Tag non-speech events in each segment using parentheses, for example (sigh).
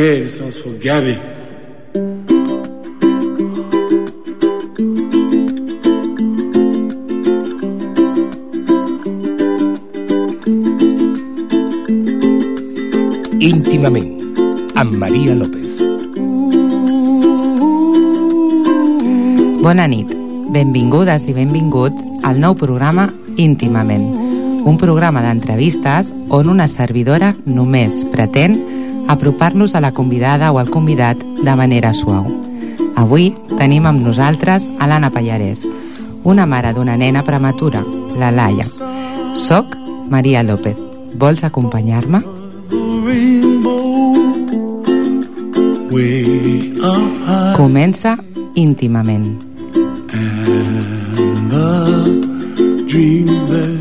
Okay, this one's for Gabby. íntimament, amb Maria López. Bona nit, benvingudes i benvinguts al nou programa Íntimament, un programa d'entrevistes on una servidora només pretén apropar-nos a la convidada o al convidat de manera suau. Avui tenim amb nosaltres a l'Anna Pallarès, una mare d'una nena prematura, la Laia. Soc Maria López. Vols acompanyar-me? Comença íntimament. and the dreams that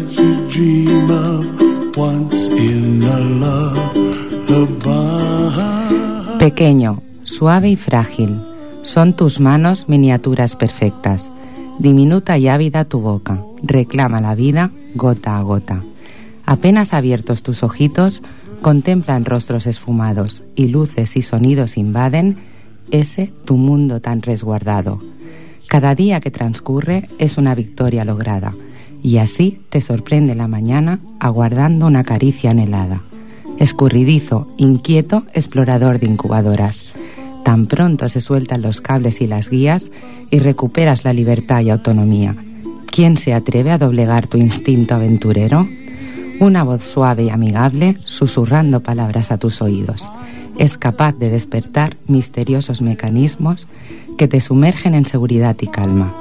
Pequeño, suave y frágil, son tus manos miniaturas perfectas. Diminuta y ávida tu boca, reclama la vida gota a gota. Apenas abiertos tus ojitos, contemplan rostros esfumados y luces y sonidos invaden ese tu mundo tan resguardado. Cada día que transcurre es una victoria lograda y así te sorprende la mañana aguardando una caricia anhelada. Escurridizo, inquieto, explorador de incubadoras. Tan pronto se sueltan los cables y las guías y recuperas la libertad y autonomía. ¿Quién se atreve a doblegar tu instinto aventurero? Una voz suave y amigable susurrando palabras a tus oídos. Es capaz de despertar misteriosos mecanismos que te sumergen en seguridad y calma.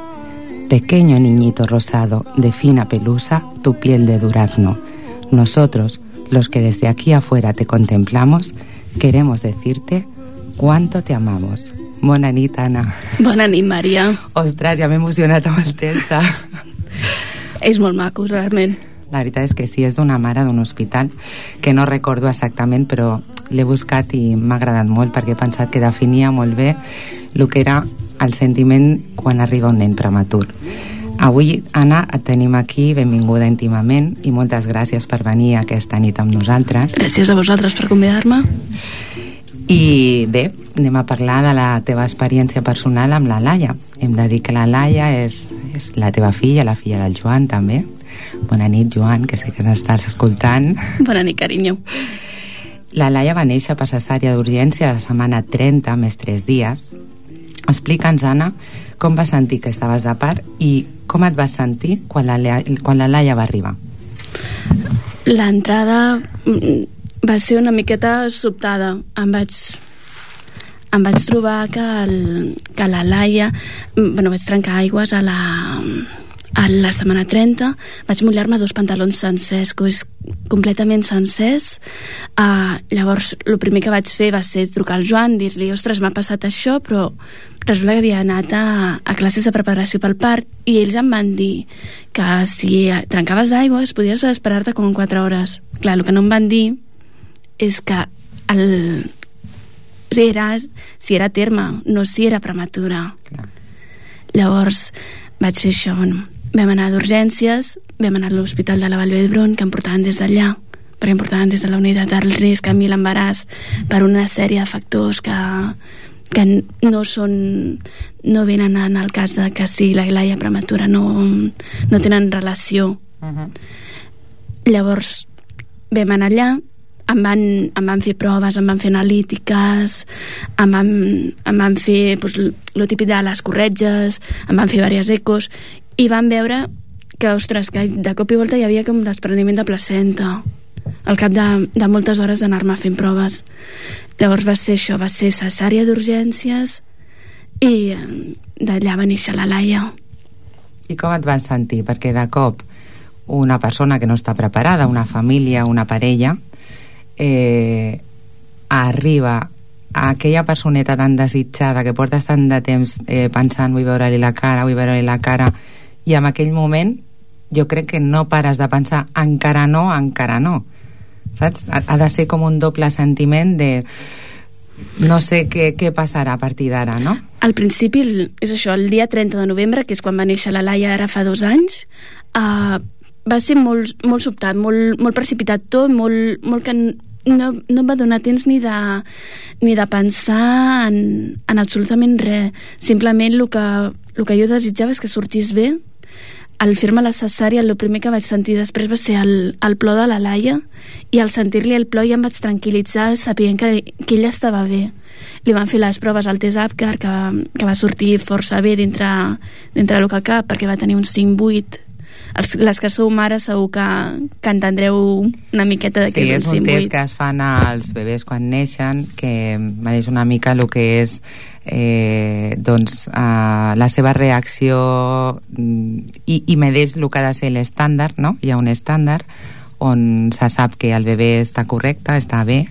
Pequeño niñito rosado de fina pelusa, tu piel de durazno. Nosotros, los que desde aquí afuera te contemplamos, queremos decirte cuánto te amamos. Bona nit, Anna. Bona nit, Maria. Ostres, ja m'he emocionat amb el text. (laughs) És molt maco, realment. La veritat és que sí, és d'una mare d'un hospital que no recordo exactament, però l'he buscat i m'ha agradat molt perquè he pensat que definia molt bé el que era el sentiment quan arriba un nen prematur. Avui, Anna, et tenim aquí, benvinguda íntimament, i moltes gràcies per venir aquesta nit amb nosaltres. Gràcies a vosaltres per convidar-me. I bé, anem a parlar de la teva experiència personal amb la Laia. Hem de dir que la Laia és, és la teva filla, la filla del Joan també. Bona nit, Joan, que sé que n'estàs escoltant. Bona nit, carinyo. La Laia va néixer per cesària d'urgència de setmana 30 més 3 dies. Explica'ns, Anna, com vas sentir que estaves de part i com et vas sentir quan la, quan la Laia va arribar. L'entrada mm, va ser una miqueta sobtada. Em vaig, em vaig trobar que, el, que la Laia... mm, Bueno, vaig trencar aigües a la, a la setmana 30 vaig mullar-me dos pantalons sencers completament sencers. Uh, llavors el primer que vaig fer va ser trucar al Joan dir-li, ostres, m'ha passat això però resulta que havia anat a, a classes de preparació pel part i ells em van dir que si trencaves aigües podies esperar-te com en 4 hores. Clar, el que no em van dir és que el, si, era, si era terme, no si era prematura. Clar. Llavors vaig fer això, bueno, vam anar d'urgències, vam anar a l'Hospital de la Vall d'Hebron, que em portaven des d'allà, perquè em portaven des de la unitat del risc a mi l'embaràs per una sèrie de factors que, que no són no venen en el cas de que sí, la Laia prematura no, no tenen relació Uh -huh. Llavors vam anar allà, em van, em van fer proves, em van fer analítiques, em van, em van fer pues, el típic de les corretges, em van fer diverses ecos, i van veure que, ostres, que de cop i volta hi havia com despreniment de placenta al cap de, de moltes hores d'anar-me fent proves. Llavors va ser això, va ser cesària d'urgències i eh, d'allà va néixer la Laia. I com et vas sentir? Perquè de cop una persona que no està preparada, una família, una parella, eh, arriba a aquella personeta tan desitjada que portes tant de temps eh, pensant vull veure-li la cara, vull veure-li la cara i en aquell moment jo crec que no pares de pensar encara no, encara no saps? Ha, ha de ser com un doble sentiment de no sé què, què passarà a partir d'ara, no? Al principi, és això, el dia 30 de novembre, que és quan va néixer la Laia ara fa dos anys, uh, va ser molt, molt sobtat, molt, molt precipitat tot, molt, molt que no, no em va donar temps ni de, ni de pensar en, en absolutament res. Simplement el que, el que jo desitjava és que sortís bé. Al fer-me la cesària, el primer que vaig sentir després va ser el, el plor de la Laia i al sentir-li el plor ja em vaig tranquil·litzar sabent que, que ella estava bé. Li van fer les proves al test Apgar, que, que va sortir força bé dintre, dintre del que cap, perquè va tenir un 5-8 els, les que sou mares segur que, que entendreu una miqueta de què sí, és un un test símbol. que es fan als bebès quan neixen que mereix una mica el que és eh, doncs, eh, la seva reacció mm, i, i medeix el que ha de ser l'estàndard no? hi ha un estàndard on se sap que el bebè està correcte, està bé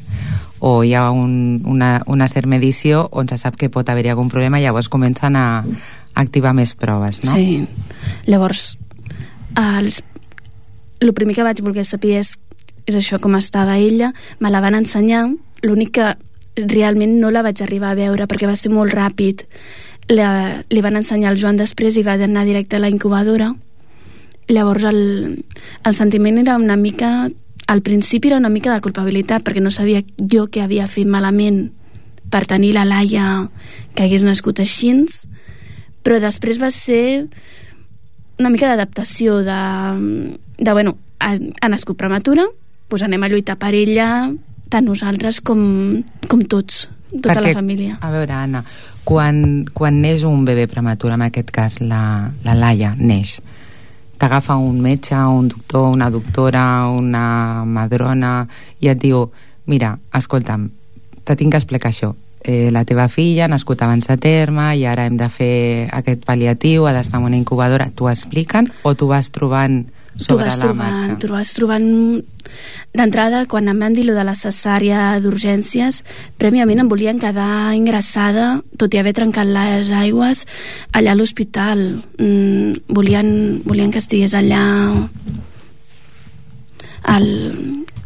o hi ha un, una, una cert medició on se sap que pot haver-hi algun problema i llavors comencen a activar més proves no? Sí. Llavors, els, el primer que vaig voler saber és, és això, com estava ella. Me la van ensenyar. L'únic que realment no la vaig arribar a veure perquè va ser molt ràpid. La, li van ensenyar al Joan després i va anar directe a la incubadora. Llavors el, el sentiment era una mica... Al principi era una mica de culpabilitat perquè no sabia jo què havia fet malament per tenir la Laia que hagués nascut així, però després va ser una mica d'adaptació de, de, bueno, ha, ha nascut prematura, doncs anem a lluitar per ella tant nosaltres com, com tots, tota Perquè, la família. A veure, Anna, quan, quan neix un bebè prematur, en aquest cas la, la Laia neix, t'agafa un metge, un doctor, una doctora, una madrona, i et diu, mira, escolta'm, te tinc que explicar això. Eh, la teva filla ha nascut abans de terme i ara hem de fer aquest pal·liatiu, ha d'estar en una incubadora. T'ho expliquen o t'ho vas trobant Tu sobre vas la trobant, marxa? tu vas trobant d'entrada quan em van dir lo de la cesària d'urgències prèviament em volien quedar ingressada tot i haver trencat les aigües allà a l'hospital. Mm, volien, volien que estigués allà al,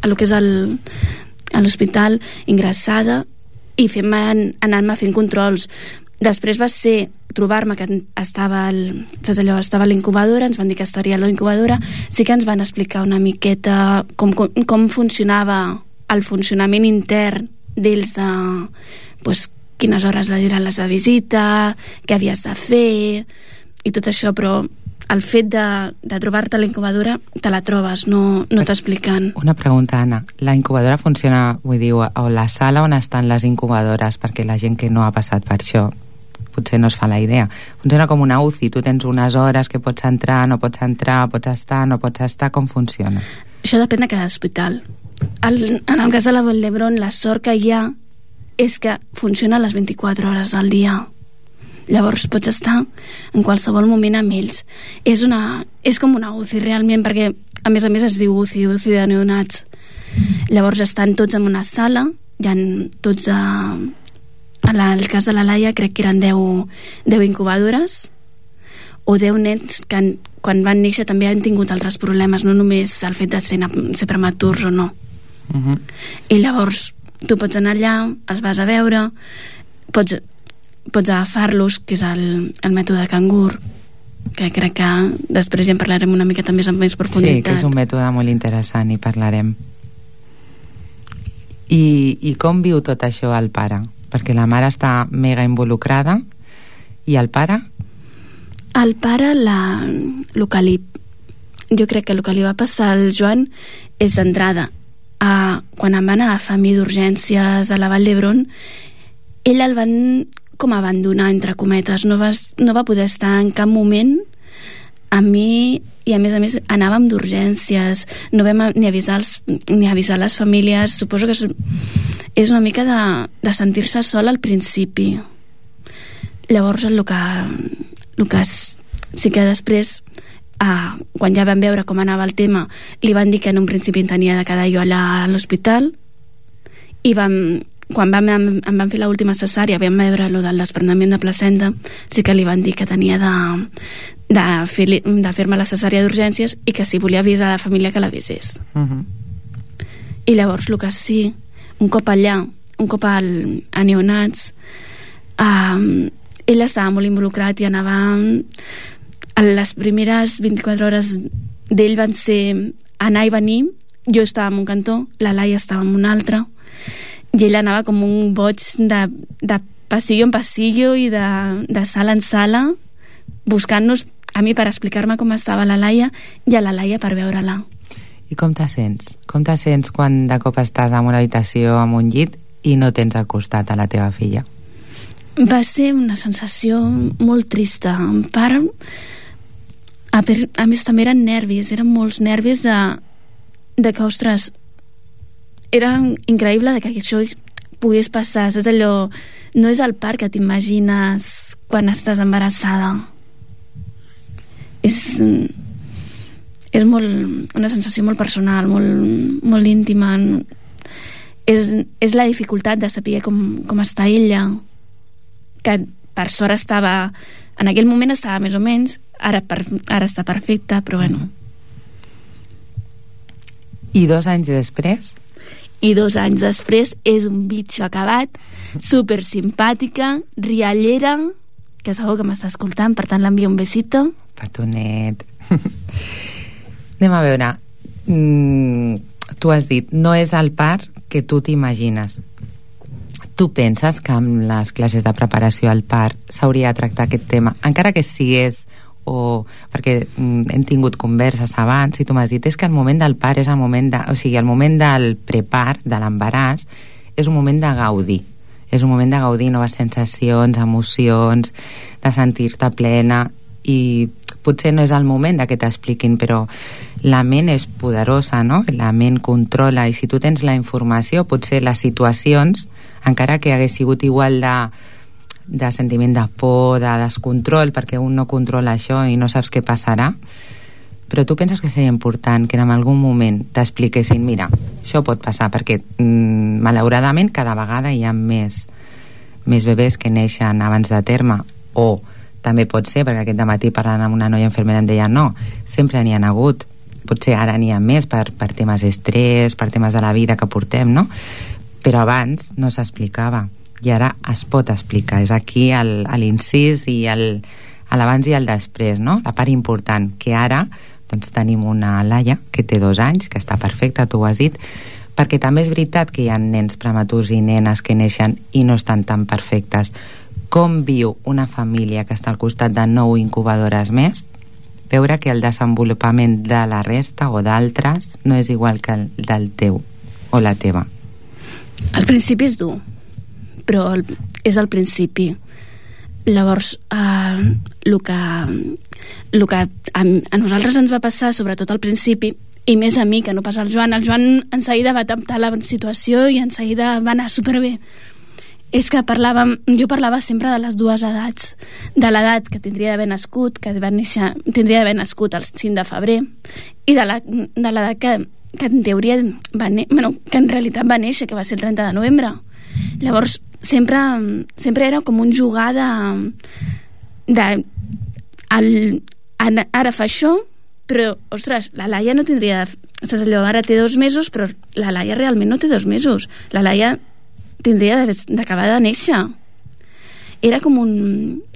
a lo que és el, a l'hospital ingressada i fent anar-me fent controls. Després va ser trobar-me que estava, el, saps allò, estava a l'incubadora, ens van dir que estaria a la incubadora, sí que ens van explicar una miqueta com, com, com funcionava el funcionament intern d'ells de pues, quines hores la diran les de visita, què havies de fer i tot això, però el fet de, de trobar-te a la incubadora te la trobes, no, no t'expliquen. Una pregunta, Anna. La incubadora funciona, vull dir, o la sala on estan les incubadores, perquè la gent que no ha passat per això potser no es fa la idea. Funciona com una UCI, tu tens unes hores que pots entrar, no pots entrar, pots estar, no pots estar, com funciona? Això depèn de cada hospital. El, en el cas de la Vall d'Hebron, la sort que hi ha és que funciona les 24 hores al dia. Llavors pots estar en qualsevol moment amb ells. És, una, és com una UCI realment, perquè a més a més es diu UCI, UCI de neonats. Llavors estan tots en una sala, hi ha tots a, en el cas de la Laia crec que eren 10, 10 incubadores o 10 nens que han, quan van néixer també han tingut altres problemes, no només el fet de ser, ser prematurs o no. Uh -huh. I llavors tu pots anar allà, els vas a veure, pots, pots agafar-los, que és el, el mètode cangur, que crec que després ja en parlarem una miqueta més amb més Sí, profunditat. que és un mètode molt interessant i parlarem. I, I com viu tot això el pare? Perquè la mare està mega involucrada i el pare? El pare, la, el que li, jo crec que el que li va passar al Joan és d'entrada. A, quan em van agafar a mi d'urgències a la Vall d'Hebron, ell el van com abandonar, entre cometes. No va, no va poder estar en cap moment amb mi i a més a més anàvem d'urgències no vam ni avisar, els, ni avisar les famílies. Suposo que és, és una mica de, de sentir-se sol al principi. Llavors el que, el que sí que després ah, quan ja vam veure com anava el tema li van dir que en un principi tenia de quedar jo allà a l'hospital. I vam, quan vam, em, em van fer l'última cesària vam veure lo del desprendament de placenta sí que li van dir que tenia de, de fer-me de fer la cesària d'urgències i que si volia avisar a la família que l'avisés Uh -huh. i llavors el que sí un cop allà, un cop al, a neonats um, ell estava molt involucrat i anava a les primeres 24 hores d'ell van ser anar i venir jo estava en un cantó, la Laia estava en un altre, i ella anava com un boig de, de passillo en passillo i de, de sala en sala, buscant-nos a mi per explicar-me com estava la Laia i a la Laia per veure-la. I com te sents? Com te sents quan de cop estàs en una habitació amb un llit i no tens al costat a la teva filla? Va ser una sensació molt trista. En part, a, a més també eren nervis, eren molts nervis de, de que, ostres, era increïble de que això pogués passar, saps allò no és el parc que t'imagines quan estàs embarassada és és molt, una sensació molt personal molt, molt íntima. És, és la dificultat de saber com, com està ella que per sort estava en aquell moment estava més o menys ara, per, ara està perfecta però bueno. I dos anys després? I dos anys després és un bitxo acabat, super simpàtica, riallera, que segur que m'està escoltant, per tant l'envio un besito. Petonet. (laughs) Anem a veure. Mm, tu has dit, no és el par que tu t'imagines. Tu penses que amb les classes de preparació al par s'hauria de tractar aquest tema, encara que sigués o perquè mm, hem tingut converses abans i tu m'has dit és que el moment del part és el moment de, o sigui, el moment del prepar, de l'embaràs és un moment de gaudir és un moment de gaudir noves sensacions, emocions, de sentir-te plena i potser no és el moment que t'expliquin, però la ment és poderosa, no? La ment controla i si tu tens la informació, potser les situacions, encara que hagués sigut igual de de sentiment de por, de descontrol, perquè un no controla això i no saps què passarà, però tu penses que seria important que en algun moment t'expliquessin, mira, això pot passar, perquè mm, malauradament cada vegada hi ha més, més bebès que neixen abans de terme, o també pot ser, perquè aquest matí parlant amb una noia infermera em deia no, sempre n'hi ha hagut, potser ara n'hi ha més per, per temes d'estrès, per temes de la vida que portem, no? Però abans no s'explicava i ara es pot explicar. És aquí l'incís i l'abans i el després, no? la part important, que ara doncs, tenim una Laia que té dos anys, que està perfecta, tu ho has dit, perquè també és veritat que hi ha nens prematurs i nenes que neixen i no estan tan perfectes. Com viu una família que està al costat de nou incubadores més? Veure que el desenvolupament de la resta o d'altres no és igual que el del teu o la teva. Al principi és dur, però el, és al principi llavors eh, el que, el que a, a nosaltres ens va passar sobretot al principi i més a mi que no pas al Joan el Joan en seguida va adaptar la situació i en seguida va anar superbé és que parlàvem, jo parlava sempre de les dues edats, de l'edat que tindria d'haver nascut, que va néixer, tindria d'haver nascut el 5 de febrer, i de l'edat que, que en teoria va bueno, que en realitat va néixer, que va ser el 30 de novembre. Llavors, sempre, sempre era com un jugar de, de el, ara fa això però, ostres, la Laia no tindria saps allò, ara té dos mesos però la Laia realment no té dos mesos la Laia tindria d'acabar de néixer era com un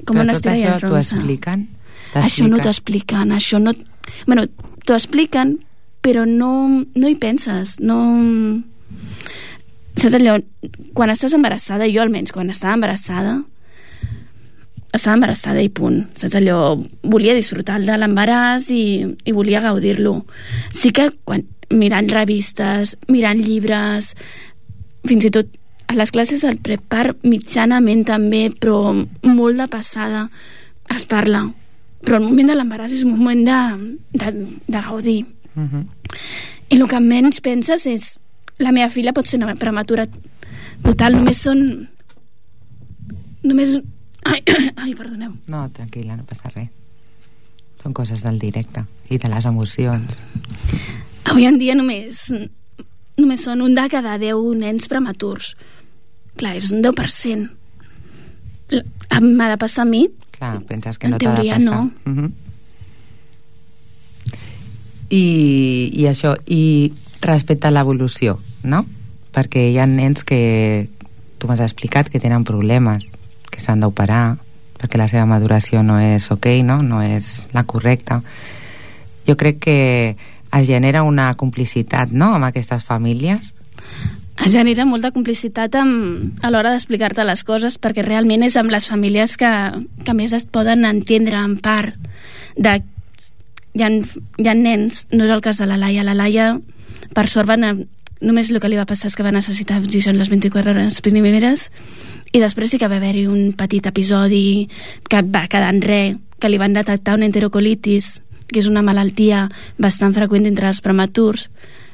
com però una estrella això t'ho expliquen? això no t'ho expliquen això no... bueno, t'ho expliquen però no, no hi penses no saps allò, quan estàs embarassada, jo almenys quan estava embarassada, estava embarassada i punt. Saps allò, volia disfrutar de l'embaràs i, i volia gaudir-lo. Sí que quan, mirant revistes, mirant llibres, fins i tot a les classes del prepar mitjanament també, però molt de passada es parla. Però el moment de l'embaràs és un moment de, de, de gaudir. Uh mhm. -huh. I el que menys penses és la meva filla pot ser una prematura total, només són només ai, (coughs) ai perdoneu no, tranquil·la, no passa res són coses del directe i de les emocions avui en dia només només són un de cada 10 nens prematurs clar, és un 10% m'ha de passar a mi clar, penses que no t'ha de passar no. Uh mhm. -huh. I, i això i respecte a l'evolució, no? Perquè hi ha nens que tu m'has explicat que tenen problemes, que s'han d'operar, perquè la seva maduració no és ok, no? no és la correcta. Jo crec que es genera una complicitat, no?, amb aquestes famílies. es genera molta complicitat amb, a l'hora d'explicar-te les coses perquè realment és amb les famílies que, que més es poden entendre en part de, hi, ha, hi ha nens, no és el cas de la Laia la Laia per sort van només el que li va passar és que va necessitar oxigen les 24 hores primeres i després sí que va haver-hi un petit episodi que va quedar en res que li van detectar una enterocolitis que és una malaltia bastant freqüent entre els prematurs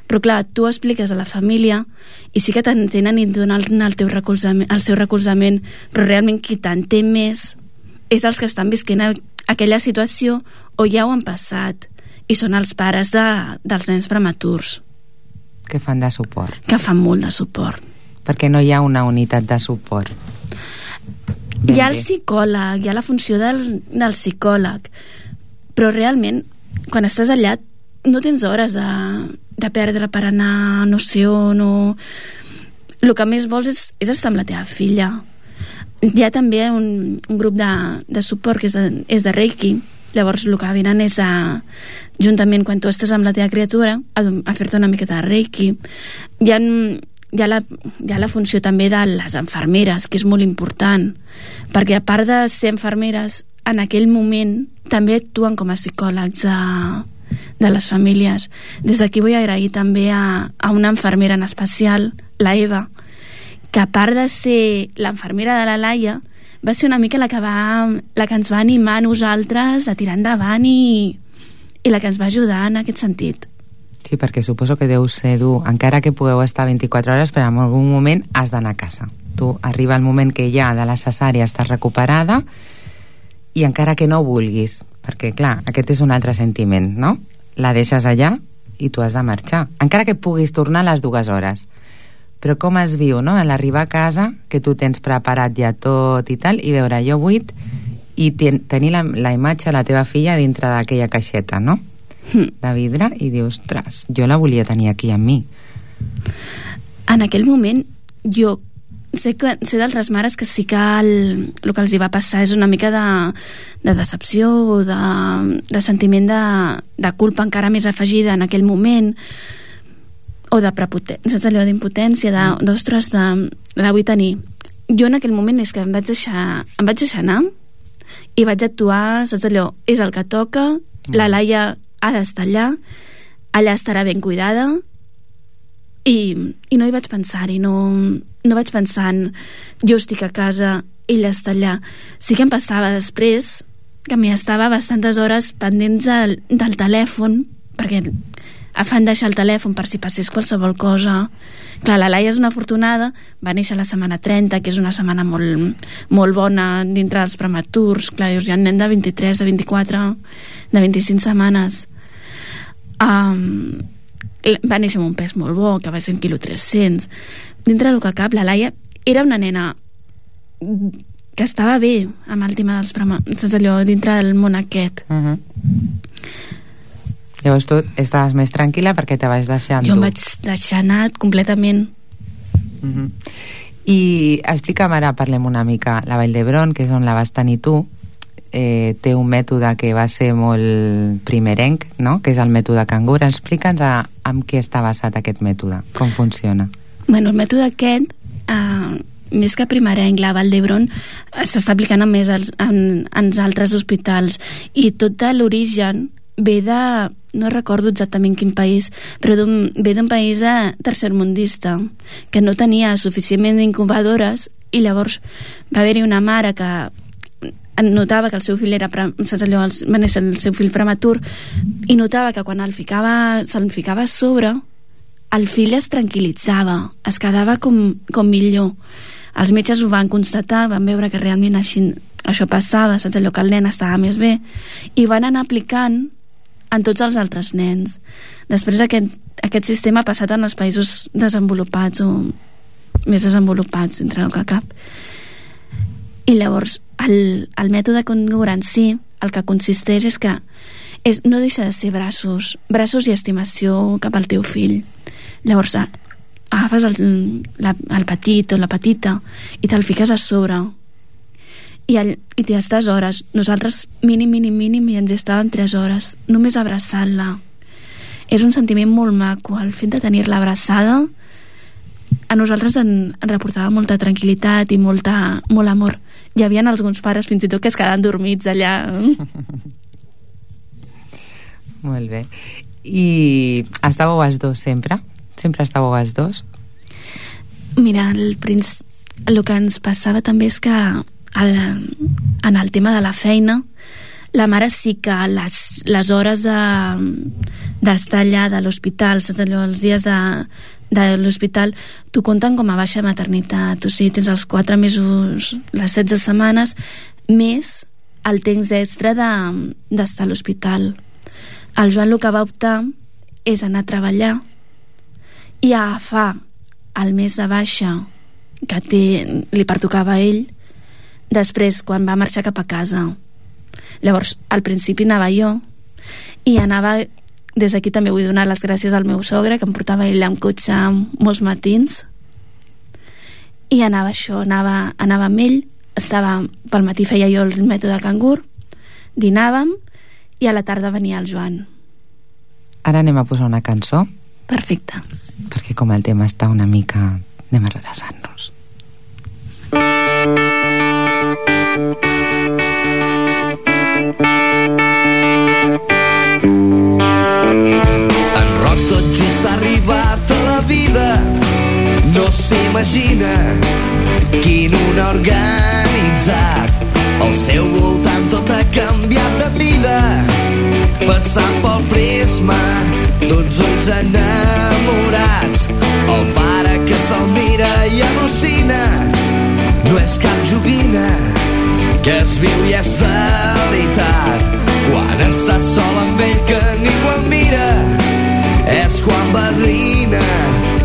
però clar, tu expliques a la família i sí que t'entenen i et donen el, teu recolzament, el seu recolzament però realment qui t'entén més és els que estan visquent aquella situació o ja ho han passat i són els pares de, dels nens prematurs. Que fan de suport. Que fan molt de suport. Perquè no hi ha una unitat de suport. Ben hi ha el psicòleg, hi ha la funció del, del psicòleg, però realment, quan estàs allà, no tens hores de, de perdre per anar no sé on o... El que més vols és, és estar amb la teva filla. Hi ha també un, un grup de, de suport que és de, és de Reiki, llavors el que venen és a, juntament quan tu estàs amb la teva criatura a, a fer-te una miqueta de Reiki. Hi ha, hi, ha la, hi ha la funció també de les enfermeres, que és molt important, perquè a part de ser enfermeres, en aquell moment també actuen com a psicòlegs de, de les famílies. Des d'aquí vull agrair també a, a una enfermera en especial, la Eva, que a part de ser l'enfermera de la Laia, va ser una mica la que, va, la que ens va animar a nosaltres a tirar endavant i, i la que ens va ajudar en aquest sentit. Sí, perquè suposo que deu ser dur, encara que pugueu estar 24 hores, però en algun moment has d'anar a casa. Tu arriba el moment que ja de la cesària estàs recuperada i encara que no vulguis, perquè clar, aquest és un altre sentiment, no? La deixes allà i tu has de marxar, encara que puguis tornar a les dues hores. Però com es viu, no?, a l'arribar a casa, que tu tens preparat ja tot i tal, i veure jo buit i ten tenir la, la imatge de la teva filla dintre d'aquella caixeta, no?, hm. de vidre, i dius, ostres, jo la volia tenir aquí amb mi. En aquell moment, jo sé, que, sé d'altres mares que sí que el, el que els hi va passar és una mica de, de decepció o de, de sentiment de, de culpa encara més afegida en aquell moment o de prepotència, saps allò d'impotència, mm. d'ostres, de, de, la vull tenir. Jo en aquell moment és que em vaig deixar, em vaig deixar anar i vaig actuar, saps allò, és el que toca, mm. la Laia ha d'estar allà, allà estarà ben cuidada, i, i no hi vaig pensar-hi, no, no vaig pensar en jo estic a casa, ella està allà. Sí que em passava després que m'hi estava bastantes hores pendents del, del telèfon, perquè fan deixar el telèfon per si passés qualsevol cosa. Clar, la Laia és una afortunada, va néixer la setmana 30, que és una setmana molt, molt bona dintre dels prematurs. Clar, dius, hi ha un nen de 23, de 24, de 25 setmanes. Um, va néixer amb un pes molt bo, que va ser un quilo 300. Dintre del que cap, la Laia era una nena que estava bé amb el tema dels saps allò, dintre del món aquest. Uh -huh. Llavors tu estaves més tranquil·la perquè te vas deixar Jo em vaig deixar anar completament. Uh -huh. I explica'm ara, parlem una mica, la Vall d'Hebron, que és on la vas tenir tu, eh, té un mètode que va ser molt primerenc, no? que és el mètode cangur. Explica'ns amb què està basat aquest mètode, com funciona. Bueno, el mètode aquest, eh, més que primerenc, la Vall d'Hebron, s'està aplicant a més als, en, en altres hospitals i tot l'origen ve de no recordo exactament quin país, però ve d'un país de tercermundista, que no tenia suficientment incubadores i llavors va haver-hi una mare que notava que el seu fill era saps allò, el, va néixer el seu fill prematur i notava que quan el ficava, se'l ficava a sobre el fill es tranquil·litzava es quedava com, com millor. Els metges ho van constatar van veure que realment així, això passava saps allò que el nen estava més bé i van anar aplicant en tots els altres nens. Després aquest, aquest sistema ha passat en els països desenvolupats o més desenvolupats entre el que cap i llavors el, el mètode Congur en si el que consisteix és que és, no deixa de ser braços braços i estimació cap al teu fill. Llavors agafes el, la, el petit o la petita i te'l fiques a sobre. I, el, i t'hi estàs hores. Nosaltres mínim, mínim, mínim i ens hi estàvem 3 hores només abraçant-la. És un sentiment molt maco el fet de tenir-la abraçada a nosaltres en, en reportava molta tranquil·litat i molta, molt amor hi havia alguns pares fins i tot que es quedaven dormits allà (laughs) Molt bé. I estàveu els dos sempre? Sempre estàveu els dos? Mira, el, princ... el que ens passava també és que el, en el tema de la feina la mare sí que les, les hores d'estar de, allà de l'hospital, els dies de, de l'hospital t'ho compten com a baixa maternitat. O sigui, tens els 4 mesos les 16 setmanes més el temps extra d'estar de, a l'hospital. El Joan el que va optar és anar a treballar i agafar el mes de baixa que té, li pertocava a ell després quan va marxar cap a casa. Llavors al principi anava jo i anava des d'aquí també vull donar les gràcies al meu sogre que em portava ell amb cotxe molts matins i anava això, anava, anava amb ell estava, pel matí feia jo el mètode cangur dinàvem i a la tarda venia el Joan. Ara anem a posar una cançó. Perfecte. Perquè com el tema està una mica... anem a relaxar-nos. En Roc tot just ha arribat a la vida no s'imagina quin un organitzat al seu voltant tot ha canviat de vida, passant pel prisma d'uns ulls enamorats. El pare que se'l mira i al·lucina no és cap joguina que es viu i és de veritat. Quan estàs sol amb ell que ningú el mira és quan barrina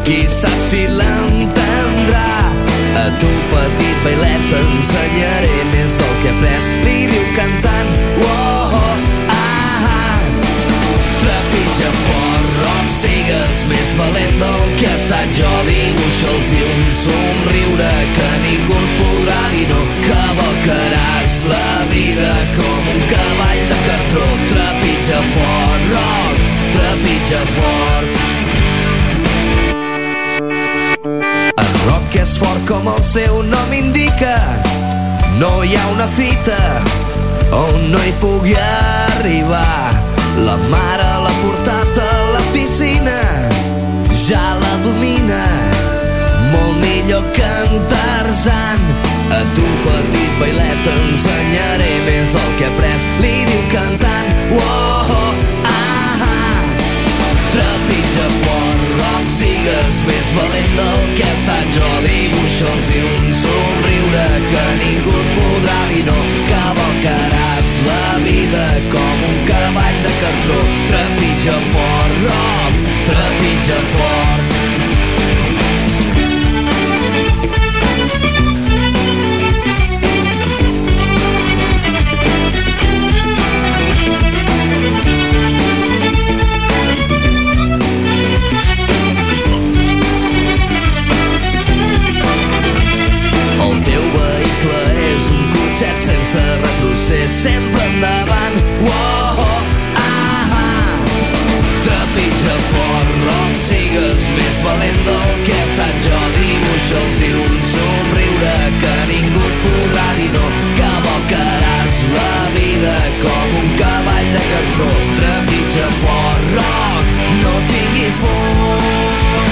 qui sap si l'entendrà a tu, petit bailet, t'ensenyaré més del que he après. Li diu cantant, oh, oh, ah, ah. Trepitja fort, rock, sigues més valent del que ha estat jo. Dibuixa'ls i un somriure que ningú et podrà dir no. Cavalcaràs la vida com cartró. Trepitja fort, rock, trepitja fort. rock és fort com el seu nom indica. No hi ha una fita on no hi pugui arribar. La mare l'ha portat a la piscina, ja la domina, molt millor que en Tarzan. A tu, petit bailet, t'ensenyaré més del que he après. Li diu cantant, oh, oh ah, ah. Trepitja fort, rock, sigues més valent del que he estat jo. Dibuixa'ls i un somriure que ningú et podrà dir no. Cavalcaràs la vida com un cavall de cartró. Trepitja fort, rock, trepitja fort. Retrocés, sempre endavant. Oh, oh, ah, ah. Trepitja fort, rock, sigues més valent del que he estat jo. Dibuixa'ls i un somriure que ningú et podrà dir no. Cavalcaràs la vida com un cavall de cartró. Trepitja fort, rock, no tinguis por.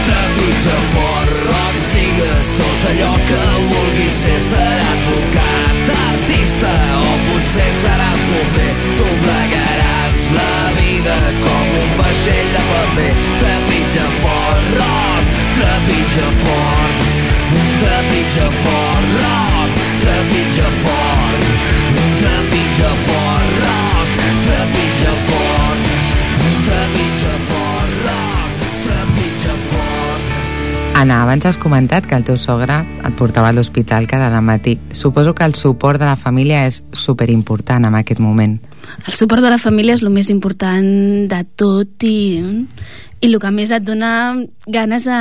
Trepitja fort, rock, sigues tot allò que vulguis ser. Serà advocat, artista o potser seràs bomber. Doblegaràs la vida com un vaixell de paper. Trepitja fort, rock, trepitja fort. Trepitja fort, rock, trepitja fort. Trepitja fort, Anna, abans has comentat que el teu sogre et portava a l'hospital cada matí. Suposo que el suport de la família és superimportant en aquest moment. El suport de la família és el més important de tot i, i el que més et dona ganes de,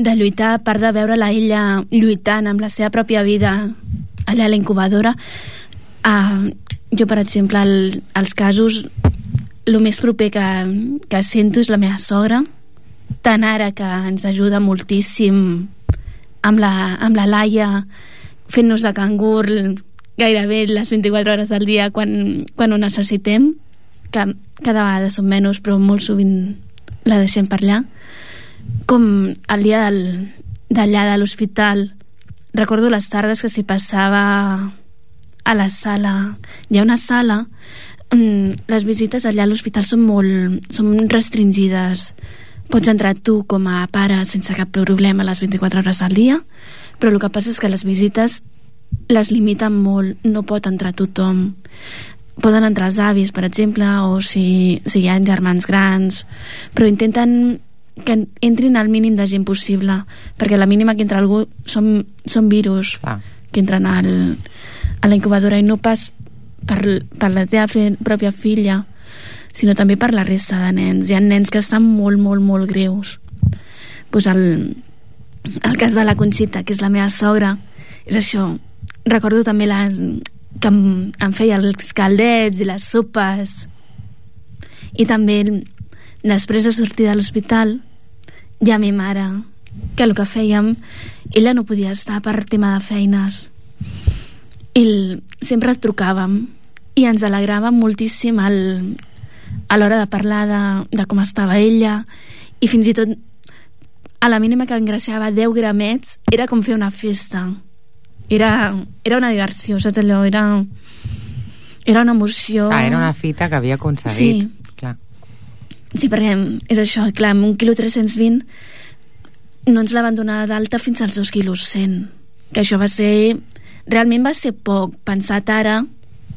de lluitar, a part de veure la ella lluitant amb la seva pròpia vida allà a la incubadora. Uh, jo, per exemple, el, els casos el més proper que, que sento és la meva sogra, tant ara que ens ajuda moltíssim amb la, amb la Laia, fent-nos de cangur gairebé les 24 hores del dia quan, quan ho necessitem, que cada vegada són menys, però molt sovint la deixem per allà. Com el dia d'allà de l'hospital, recordo les tardes que s'hi passava a la sala. Hi ha una sala mm, les visites allà a l'hospital són molt són restringides pots entrar tu com a pare sense cap problema les 24 hores al dia però el que passa és que les visites les limiten molt, no pot entrar tothom poden entrar els avis, per exemple, o si, si hi ha germans grans, però intenten que entrin al mínim de gent possible, perquè la mínima que entra algú són, són virus Clar. que entren al, a la incubadora i no pas per, per la teva pròpia filla, sinó també per la resta de nens. Hi ha nens que estan molt, molt, molt greus. Pues el, el cas de la Conxita, que és la meva sogra, és això. Recordo també les, que em, em feia els caldets i les sopes. I també, després de sortir de l'hospital, ja mi mare, que el que fèiem, ella no podia estar per tema de feines. I sempre trucàvem i ens alegrava moltíssim el, a l'hora de parlar de, de com estava ella i fins i tot a la mínima que engreixava 10 gramets era com fer una festa era, era una diversió saps allò? Era, era una emoció Ah, era una fita que havia aconseguit. Sí. Clar. Sí, perquè és això, clar, amb un quilo 320 no ens la van donar d'alta fins als dos quilos 100 que això va ser realment va ser poc, pensat ara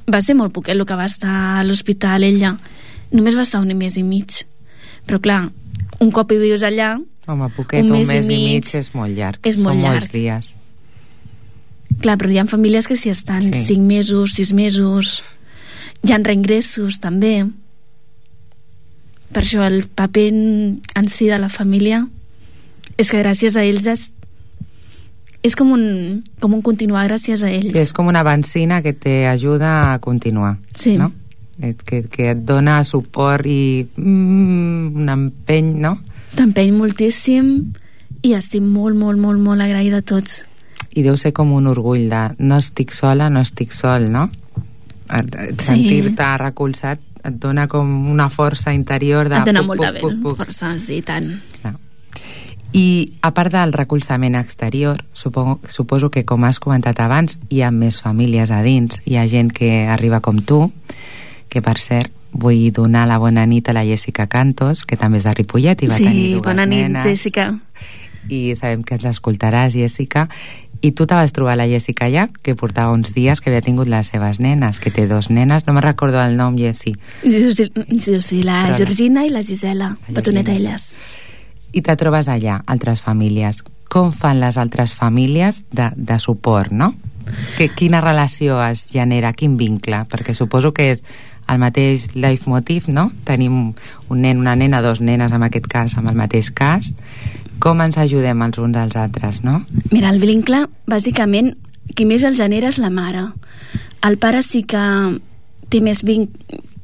va ser molt poquet el que va estar a l'hospital ella, només va estar un mes i mig però clar, un cop hi vius allà Home, poquet, Un un mes mes, i i mig, mig és molt llarg. és molt Són llarg. molts dies. clar, però hi ha famílies que s'hi estan Sí. sí. 5 mesos, 6 mesos hi ha reingressos també per això el paper en, en si de la família és que gràcies a ells és, és com un, com un continuar gràcies a ells Que és com una benzina que t'ajuda a continuar. Sí. No? Et- Que, que et dona suport i mm, un empeny, no? t'empeny moltíssim i estic molt, molt, molt, molt agraïda a tots I deu ser com un orgull de no estic sola, no estic sol, no? Et- Sí. Sentir-te recolzat et dona com una força interior de... et dona puc, molta puc, puc, puc. força, sí, tant Clar. I a part del recolzament exterior, supongo, suposo que com has comentat abans, hi ha més famílies a dins, hi ha gent que arriba com tu, que per cert vull donar la bona nit a la Jessica Cantos, que també és de Ripollet i va tenir sí, dues bona nit, nenes. Jessica I sabem que ens escoltaràs, Jessica. I tu te vas trobar la Jessica allà, que portava uns dies que havia tingut les seves nenes, que té dos nenes, no me recordo el nom, Jessi. sí, sí, sí, sí la Però. Georgina i la Gisela, La petoneta elles I te trobes allà, altres famílies. Com fan les altres famílies de, de suport, no? Que, quina relació es genera, quin vincle? Perquè suposo que és el mateix leitmotiv, no? Tenim un nen, una nena, dos nenes en aquest cas, amb el mateix cas. Com ens ajudem els uns als altres, no? Mira, el vincle, bàsicament, qui més el genera és la mare. El pare sí que té més, vinc...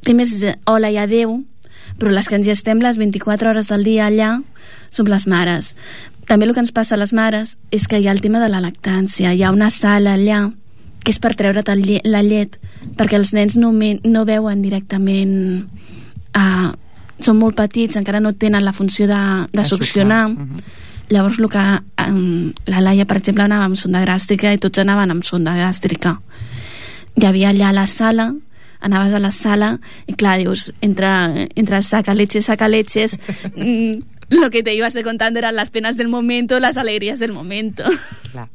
té més eh, hola i adeu, però les que ens hi estem les 24 hores al dia allà som les mares. També el que ens passa a les mares és que hi ha el tema de la lactància. Hi ha una sala allà que és per treure't el lle la llet perquè els nens no, me no veuen directament uh, són molt petits, encara no tenen la funció de, de De succionar. succionar, mhm. llavors el que um, la Laia per exemple anava amb sonda gàstrica i tots anaven amb sonda gàstrica hi havia allà la sala anaves a la sala i clar, dius, entre, entre saca leches, saca leches. (laughs) Mm, lo que te ibas contando eran las penas del momento, las alegrías del momento. Clar.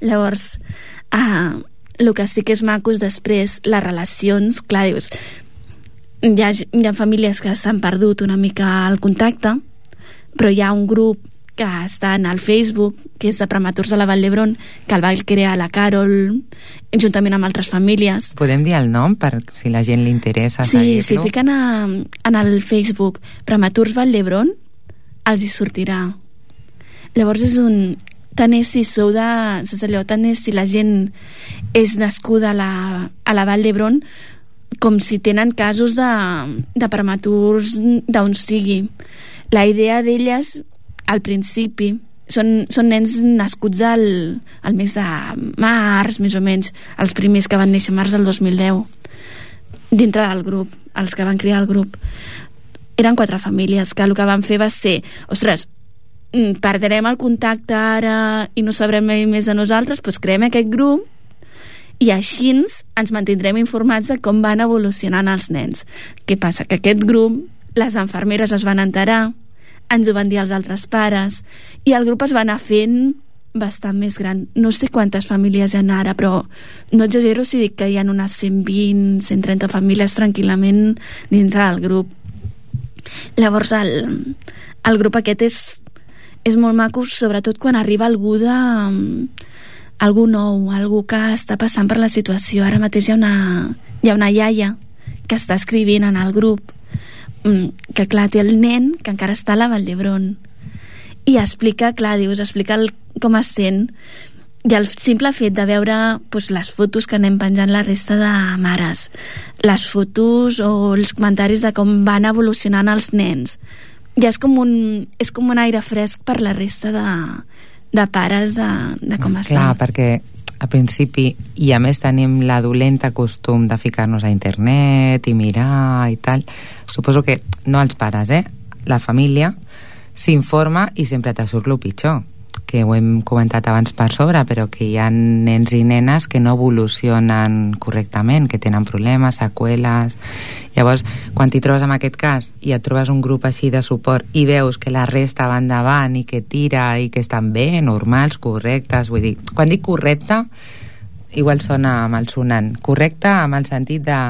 Llavors, uh, el que sí que és maco és després les relacions, clar, dius, hi ha, hi ha famílies que s'han perdut una mica el contacte, però hi ha un grup que està en el Facebook, que és de prematurs a la Vall d'Hebron, que el va crear la Carol, juntament amb altres famílies. Podem dir el nom per si la gent li interessa Sí, si fiquen a, en el Facebook Prematurs Vall d'Hebron, els hi sortirà. Llavors és un... Tant és si sou de... Saps allò? Tant és si la gent és nascuda a la, a la Vall d'Hebron com si tenen casos de, de prematurs d'on sigui. La idea d'elles, al principi, són, són nens nascuts al, al mes de març, més o menys, els primers que van néixer març del 2010, dintre del grup, els que van criar el grup. Eren quatre famílies que el que van fer va ser, ostres, perdrem el contacte ara i no sabrem més de nosaltres, doncs creem aquest grup i així ens mantindrem informats de com van evolucionant els nens. Què passa? Que aquest grup, les enfermeres es van enterar, ens ho van dir els altres pares, i el grup es va anar fent bastant més gran. No sé quantes famílies hi ha ara, però no exagero si dic que hi ha unes 120, 130 famílies tranquil·lament dintre del grup. Llavors, el, el grup aquest és, és molt maco, sobretot quan arriba algú de algú nou, algú que està passant per la situació. Ara mateix hi ha una, hi ha una iaia que està escrivint en el grup mm, que clar, té el nen que encara està a la Vall d'Hebron. I explica, clar, dius, explica el, com es sent i el simple fet de veure pues, les fotos que anem penjant la resta de mares, les fotos o els comentaris de com van evolucionant els nens, ja és com un, és com un aire fresc per la resta de, de pares de, de com es Clar, perquè a principi, i a més tenim la dolenta costum de ficar-nos a internet i mirar i tal, suposo que no els pares, eh? La família s'informa i sempre te surt el pitjor que ho hem comentat abans per sobre, però que hi ha nens i nenes que no evolucionen correctament, que tenen problemes, seqüeles... Llavors, quan t'hi trobes en aquest cas i et trobes un grup així de suport i veus que la resta va endavant i que tira i que estan bé, normals, correctes, vull dir, quan dic correcte, igual sona malsonant. Correcte amb el sentit de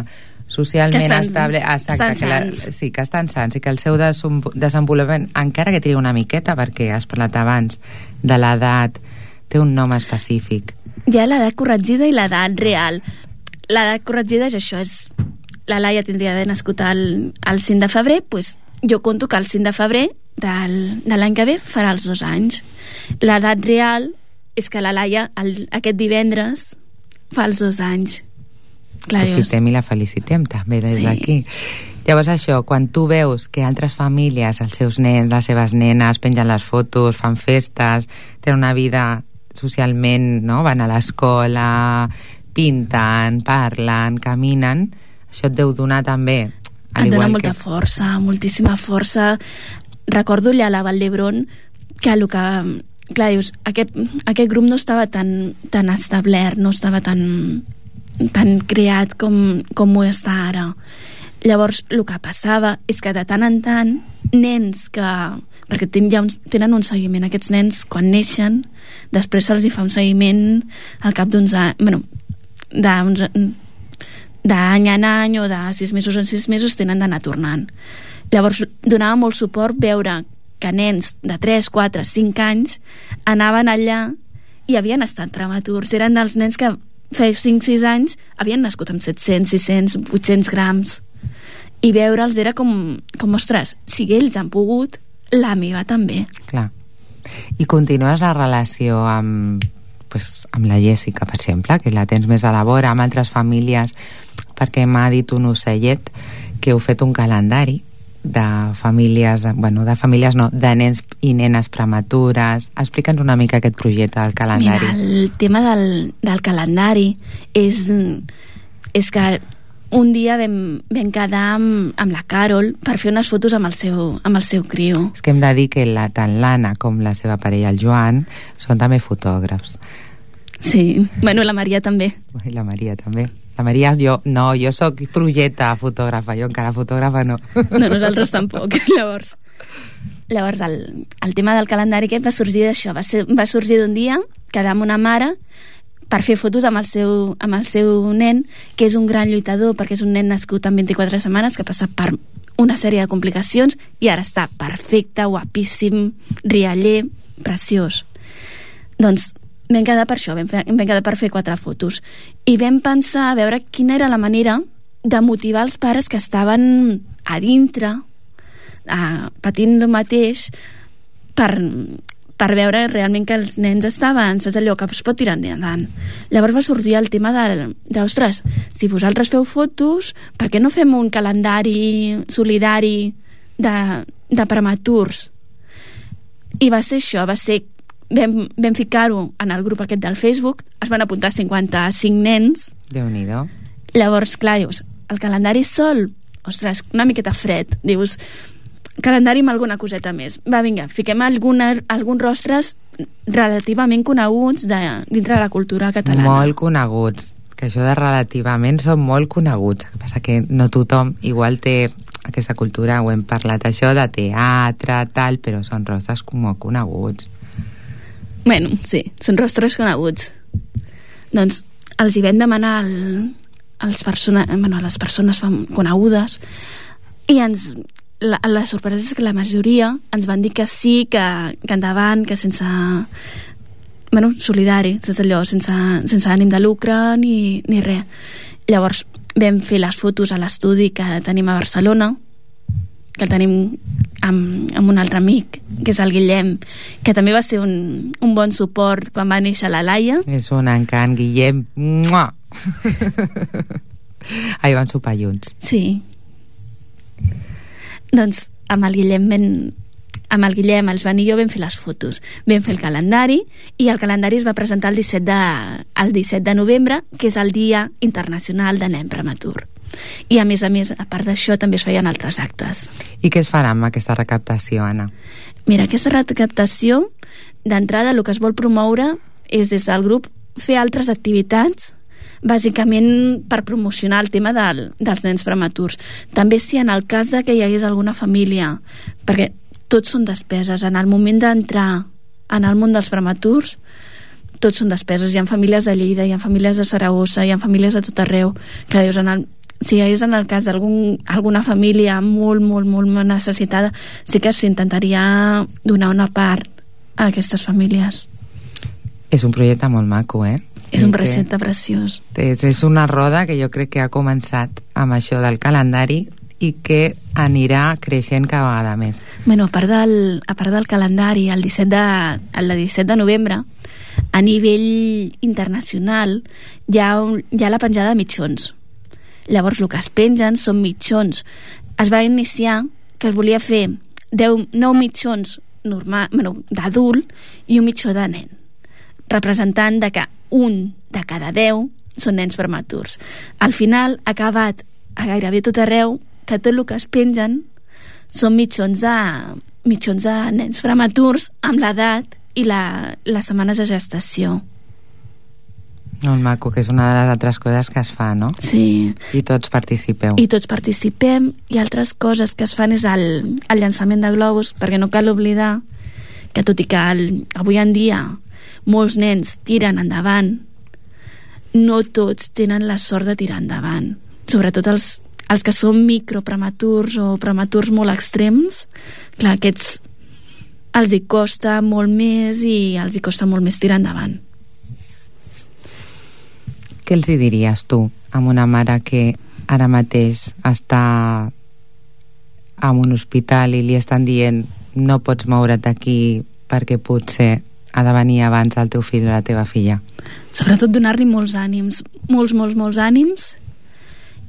socialment estan, estable. exacte, estan que la, sí, que estan sants i que el seu desenvolupament encara que tiri una miqueta perquè has parlat abans de l'edat té un nom específic. Hi ha l'edat corregida i l'edat real. L'edat corregida és això és la Laia tindria d'haver nascut el, el 5 de febrer doncs jo conto que el 5 de febrer del, de l'any que ve farà els dos anys. L'edat real és que la Laia el, aquest divendres fa els dos anys Clar, aprofitem i la felicitem també des Sí. d'aquí llavors això, quan tu veus que altres famílies els seus nens, les seves nenes pengen les fotos, fan festes tenen una vida socialment no? van a l'escola pinten, parlen, caminen això et deu donar també et dona molta que... força, moltíssima força. Recordo allà a la Vall d'Hebron que el que... Clar, dius, aquest, aquest grup no estava tan, tan establert, no estava tan, tan creat com, com ho està ara. Llavors, el que passava és que de tant en tant, nens que... Perquè ten, ja un, tenen un seguiment, aquests nens, quan neixen, després se'ls hi fa un seguiment al cap d'uns anys... Bueno, d'uns d'any en any o de sis mesos en sis mesos tenen d'anar tornant. Llavors donava molt suport veure que nens de 3, 4, 5 anys anaven allà i havien estat prematurs. Eren dels nens que feia 5-6 anys havien nascut amb 700, 600, 800 grams. I veure'ls era com, com ostres, si ells han pogut la meva també. Clar. I continues la relació amb, pues, amb la Jèssica, per exemple, que la tens més a la vora, amb altres famílies, perquè m'ha dit un ocellet que heu fet un calendari de famílies, bueno, de famílies no, de nens i nenes prematures. Explica'ns una mica aquest projecte del calendari. Mira, el tema del, del calendari és, és que un dia vam, vam quedar amb, amb la Carol per fer unes fotos amb el seu, amb el seu criu. És que hem de dir que la, tant l'Anna com la seva parella, el Joan, són també fotògrafs. Sí, bueno, la Maria també. I la Maria també. La Maria, jo, no, jo sóc projecte fotògrafa, jo encara fotògrafa no. No, nosaltres tampoc. (laughs) Llavors, llavors el, el tema del calendari aquest va sorgir d'això, va, ser, va sorgir d'un dia quedar amb una mare per fer fotos amb el, seu, amb el seu nen, que és un gran lluitador, perquè és un nen nascut en 24 setmanes, que ha passat per una sèrie de complicacions i ara està perfecte, guapíssim, rialler, preciós. Doncs vam quedar per això, vam, fer, vam quedar per fer quatre fotos. I vam pensar a veure quina era la manera de motivar els pares que estaven a dintre, a, patint el mateix, per, per veure realment que els nens estaven, saps allò, que es pot tirar endavant. Llavors va sorgir el tema de, de ostres, si vosaltres feu fotos, per què no fem un calendari solidari de, de prematurs? I va ser això, va ser vam, vam ficar-ho en el grup aquest del Facebook, es van apuntar 55 nens. déu nhi Llavors, clar, dius, el calendari sol, ostres, una miqueta fred. Dius, calendari amb alguna coseta més. Va, vinga, fiquem alguna, alguns rostres relativament coneguts de, dintre de la cultura catalana. Molt coneguts, que això de relativament són molt coneguts. El que passa que no tothom igual té aquesta cultura, ho hem parlat això, de teatre, tal, però són rostres molt coneguts. Bueno, sí, són rostres coneguts. Doncs els hi vam demanar al, als persona, bueno, les persones conegudes i ens, la, la sorpresa és que la majoria ens van dir que sí, que, que endavant, que sense bueno, solidari, sense allò, sense, sense ànim de lucre ni, ni res. Llavors vam fer les fotos a l'estudi que tenim a Barcelona, que el tenim amb, amb un altre amic, que és el Guillem, que també va ser un, un bon suport quan va néixer la Laia. És un encant, Guillem. Mua! Ahir van sopar junts. Sí. Doncs amb el Guillem ben, amb el Guillem, el Joan i jo vam fer les fotos. Vam fer el calendari i el calendari es va presentar el 17 de, el 17 de novembre, que és el Dia Internacional de Nen Prematur. I a més a més, a part d'això, també es feien altres actes. I què es farà amb aquesta recaptació, Anna? Mira, aquesta recaptació, d'entrada, el que es vol promoure és des del grup fer altres activitats bàsicament per promocionar el tema del, dels nens prematurs. També si en el cas que hi hagués alguna família, perquè tots són despeses, en el moment d'entrar en el món dels prematurs, tots són despeses. Hi ha famílies de Lleida, hi ha famílies de Saragossa, hi ha famílies de tot arreu, que dius, en el, si és en el cas d'alguna família molt, molt, molt necessitada, sí que s'intentaria donar una part a aquestes famílies. És un projecte molt maco, eh? És un projecte preciós. És, és una roda que jo crec que ha començat amb això del calendari i que anirà creixent cada vegada més. Bueno, a part del, a part del calendari, el 17 de, el 17 de novembre, a nivell internacional, hi ha, un, hi ha la penjada de mitjons. Llavors, el que es pengen són mitjons. Es va iniciar que es volia fer 10, 9 mitjons bueno, d'adult i un mitjó de nen representant de que un de cada 10 són nens prematurs. Al final ha acabat a gairebé tot arreu que tot el que es pengen són mitjons de, mitjons de nens prematurs amb l'edat i la, les setmanes de gestació. Molt maco, que és una de les altres coses que es fa, no? Sí. I tots participeu. I tots participem, i altres coses que es fan és el, el llançament de globus, perquè no cal oblidar que tot i que el, avui en dia molts nens tiren endavant, no tots tenen la sort de tirar endavant. Sobretot els, els que són microprematurs o prematurs molt extrems, clar, aquests els hi costa molt més i els hi costa molt més tirar endavant. Què els hi diries tu amb una mare que ara mateix està en un hospital i li estan dient no pots moure't d'aquí perquè potser ha de venir abans el teu fill o la teva filla? Sobretot donar-li molts ànims, molts, molts, molts ànims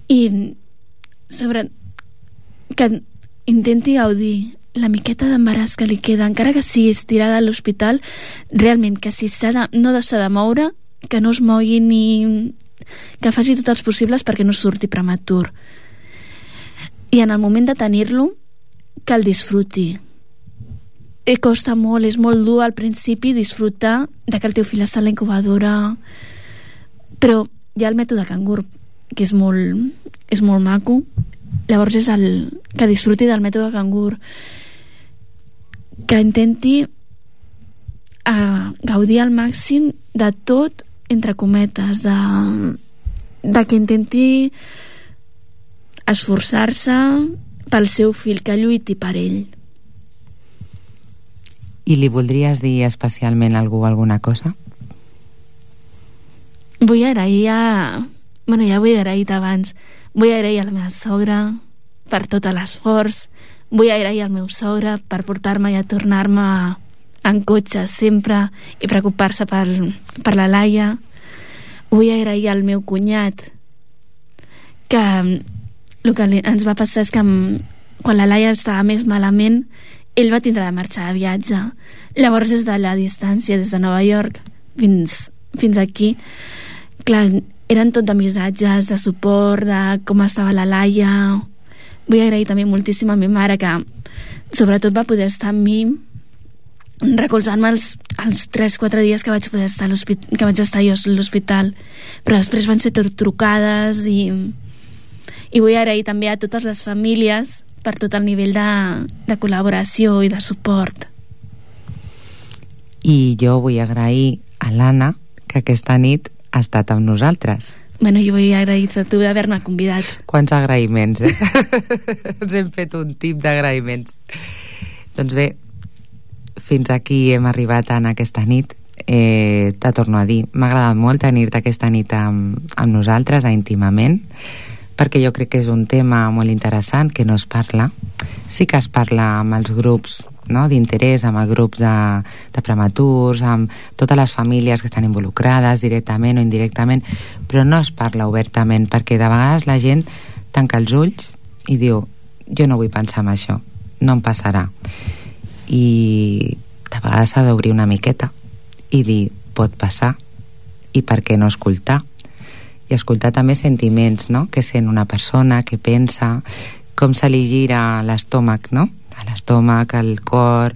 i sobre que intenti gaudir la miqueta d'embaràs que li queda, encara que sigui estirada a l'hospital, realment que si s'ha de, no s'ha de moure, que no es mogui ni... que faci tots els possibles perquè no surti prematur. I en el moment de tenir-lo, que el disfruti, i costa molt, és molt dur al principi disfrutar de que el teu fill està a la incubadora però hi ha el mètode cangur que és molt, és molt maco llavors és el que disfruti del mètode cangur que intenti uh, gaudir al màxim de tot entre cometes de, de que intenti esforçar-se pel seu fill que lluiti per ell i li voldries dir especialment a algú alguna cosa? Vull agrair a... Bueno, ja ho he agraït abans. Vull agrair a la meva sogra per tot l'esforç. Vull agrair al meu sogre per portar-me i a tornar-me en cotxe sempre i preocupar-se per, per la Laia. Vull agrair al meu cunyat que el que ens va passar és que quan la Laia estava més malament ell va tindre de marxar de viatge llavors des de la distància des de Nova York fins, fins aquí clar, eren tot de missatges de suport, de com estava la Laia vull agrair també moltíssim a mi mare que sobretot va poder estar amb mi recolzant-me els, els 3-4 dies que vaig poder estar que vaig estar jo a l'hospital però després van ser tot trucades i, i vull agrair també a totes les famílies per tot el nivell de, de col·laboració i de suport i jo vull agrair a l'Anna que aquesta nit ha estat amb nosaltres Bueno, jo vull agrair-te a tu d'haver-me convidat. Quants agraïments, eh? (laughs) Ens hem fet un tip d'agraïments. Doncs bé, fins aquí hem arribat en aquesta nit. Eh, te torno a dir, m'ha agradat molt tenir-te aquesta nit amb, amb nosaltres, a íntimament, perquè jo crec que és un tema molt interessant que no es parla. Sí que es parla amb els grups no? d'interès, amb els grups de, de prematurs, amb totes les famílies que estan involucrades directament o indirectament, però no es parla obertament, perquè de vegades la gent tanca els ulls i diu jo no vull pensar en això, no em passarà. I de vegades s'ha d'obrir una miqueta i dir pot passar i per què no escoltar i escoltar també sentiments no? que sent una persona, que pensa com se li gira l'estómac no? a l'estómac, al cor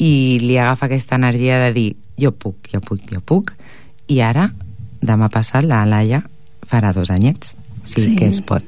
i li agafa aquesta energia de dir jo puc, jo puc, jo puc i ara, demà passat la Laia farà dos anyets sí, sí. que es pot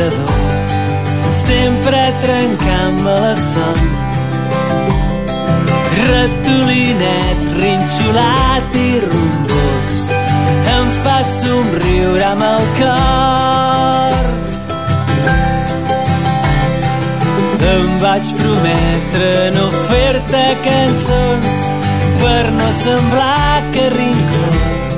dictador sempre trencant-me la son. Ratolinet rinxolat i rumbós em fa somriure amb el cor. Em vaig prometre no fer-te cançons per no semblar que rincó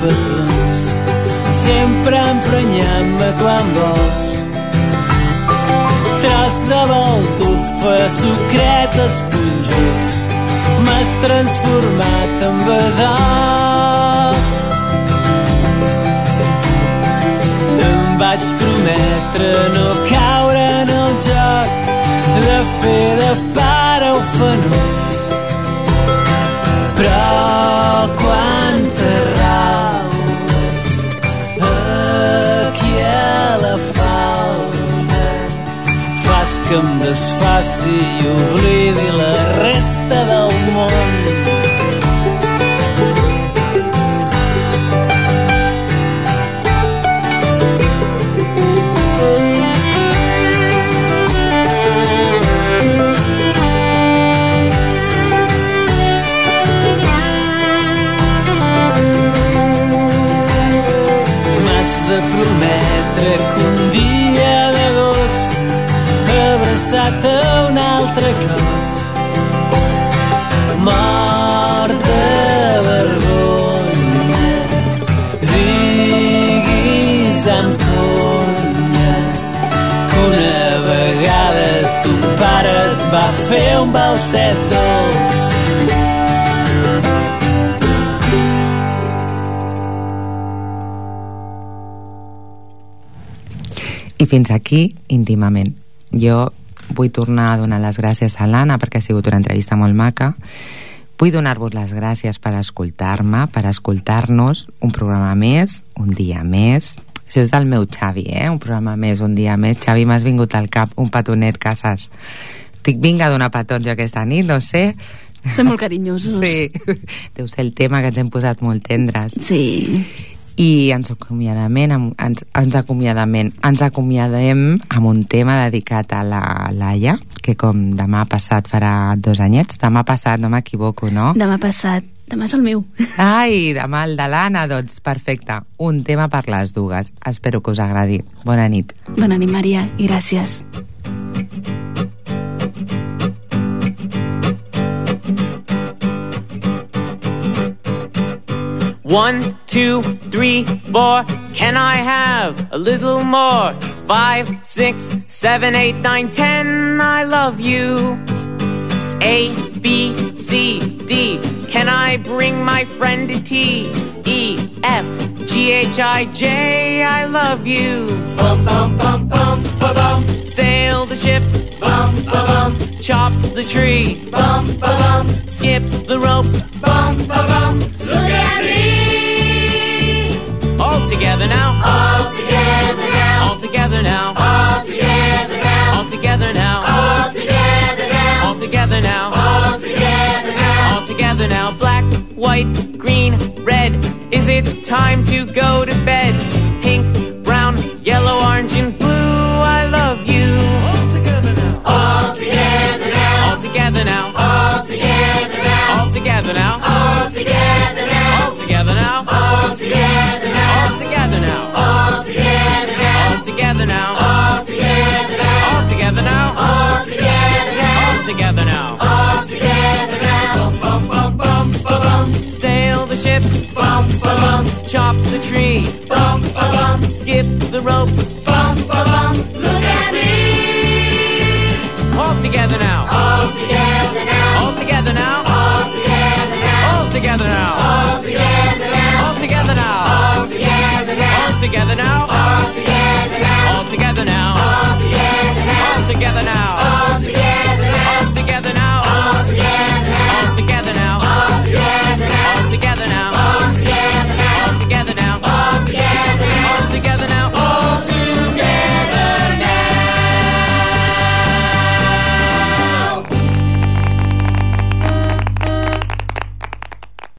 petons sempre emprenyant-me quan vols. Tros de baldufa sucret esponjós m'has transformat en vedot em vaig prometre no caure en el joc de fer de pare ufanós que em desfaci i oblidi la resta del món fer un balset dolç I fins aquí, íntimament. Jo Vull tornar a donar les gràcies a l'Anna perquè ha sigut una entrevista molt maca. Vull donar-vos les gràcies per escoltar-me, per escoltar-nos un programa més, un dia més. Això és del meu Xavi, eh? Un programa més, un dia més. Xavi, m'has vingut al cap, un petonet, Casas. Estic vinga a donar petons jo aquesta nit, no sé. Som molt carinyosos. (laughs) Sí, deu ser el tema que ens hem posat molt tendres. Sí. I ens acomiadament, ens, ens acomiadament, ens acomiadem amb un tema dedicat a la Laia, que com demà passat farà dos anyets, demà passat, no m'equivoco, no? Demà passat. Demà és el meu. (laughs) Ai, demà el de l'Anna, doncs perfecte. Un tema per les dues. Espero que us agradi. Bona nit. Bona nit, Maria, i gràcies. One, two, three, four. Can I have a little more? Five, six, seven, eight, nine, ten. I love you. A, B, C, D. Can I bring my friend a T? E, F, G, H, I, J. I love you. Bum, bum, bum, bum, ba, bum. Sail the ship. Bum, ba, bum. Chop the tree. Bum, ba, bum. Skip the rope. Bum, ba, bum. Look at me. White, green, red. Is it time to go to bed? Pink, brown, yellow, orange, and blue. I love you. All together now. All together now. All together now. All together now. All together now. All together now. whip. Bum, ba, bum. Chop the tree. Bum, ba, bum. Skip the rope. Bum, ba, bum. Look at me. All together now. All together now. All together now. All together now. All together now. All together now. All together now. All together now. All together now. All together now. All together now. All together now. All together now. All together now. All together now. All together now. All together now.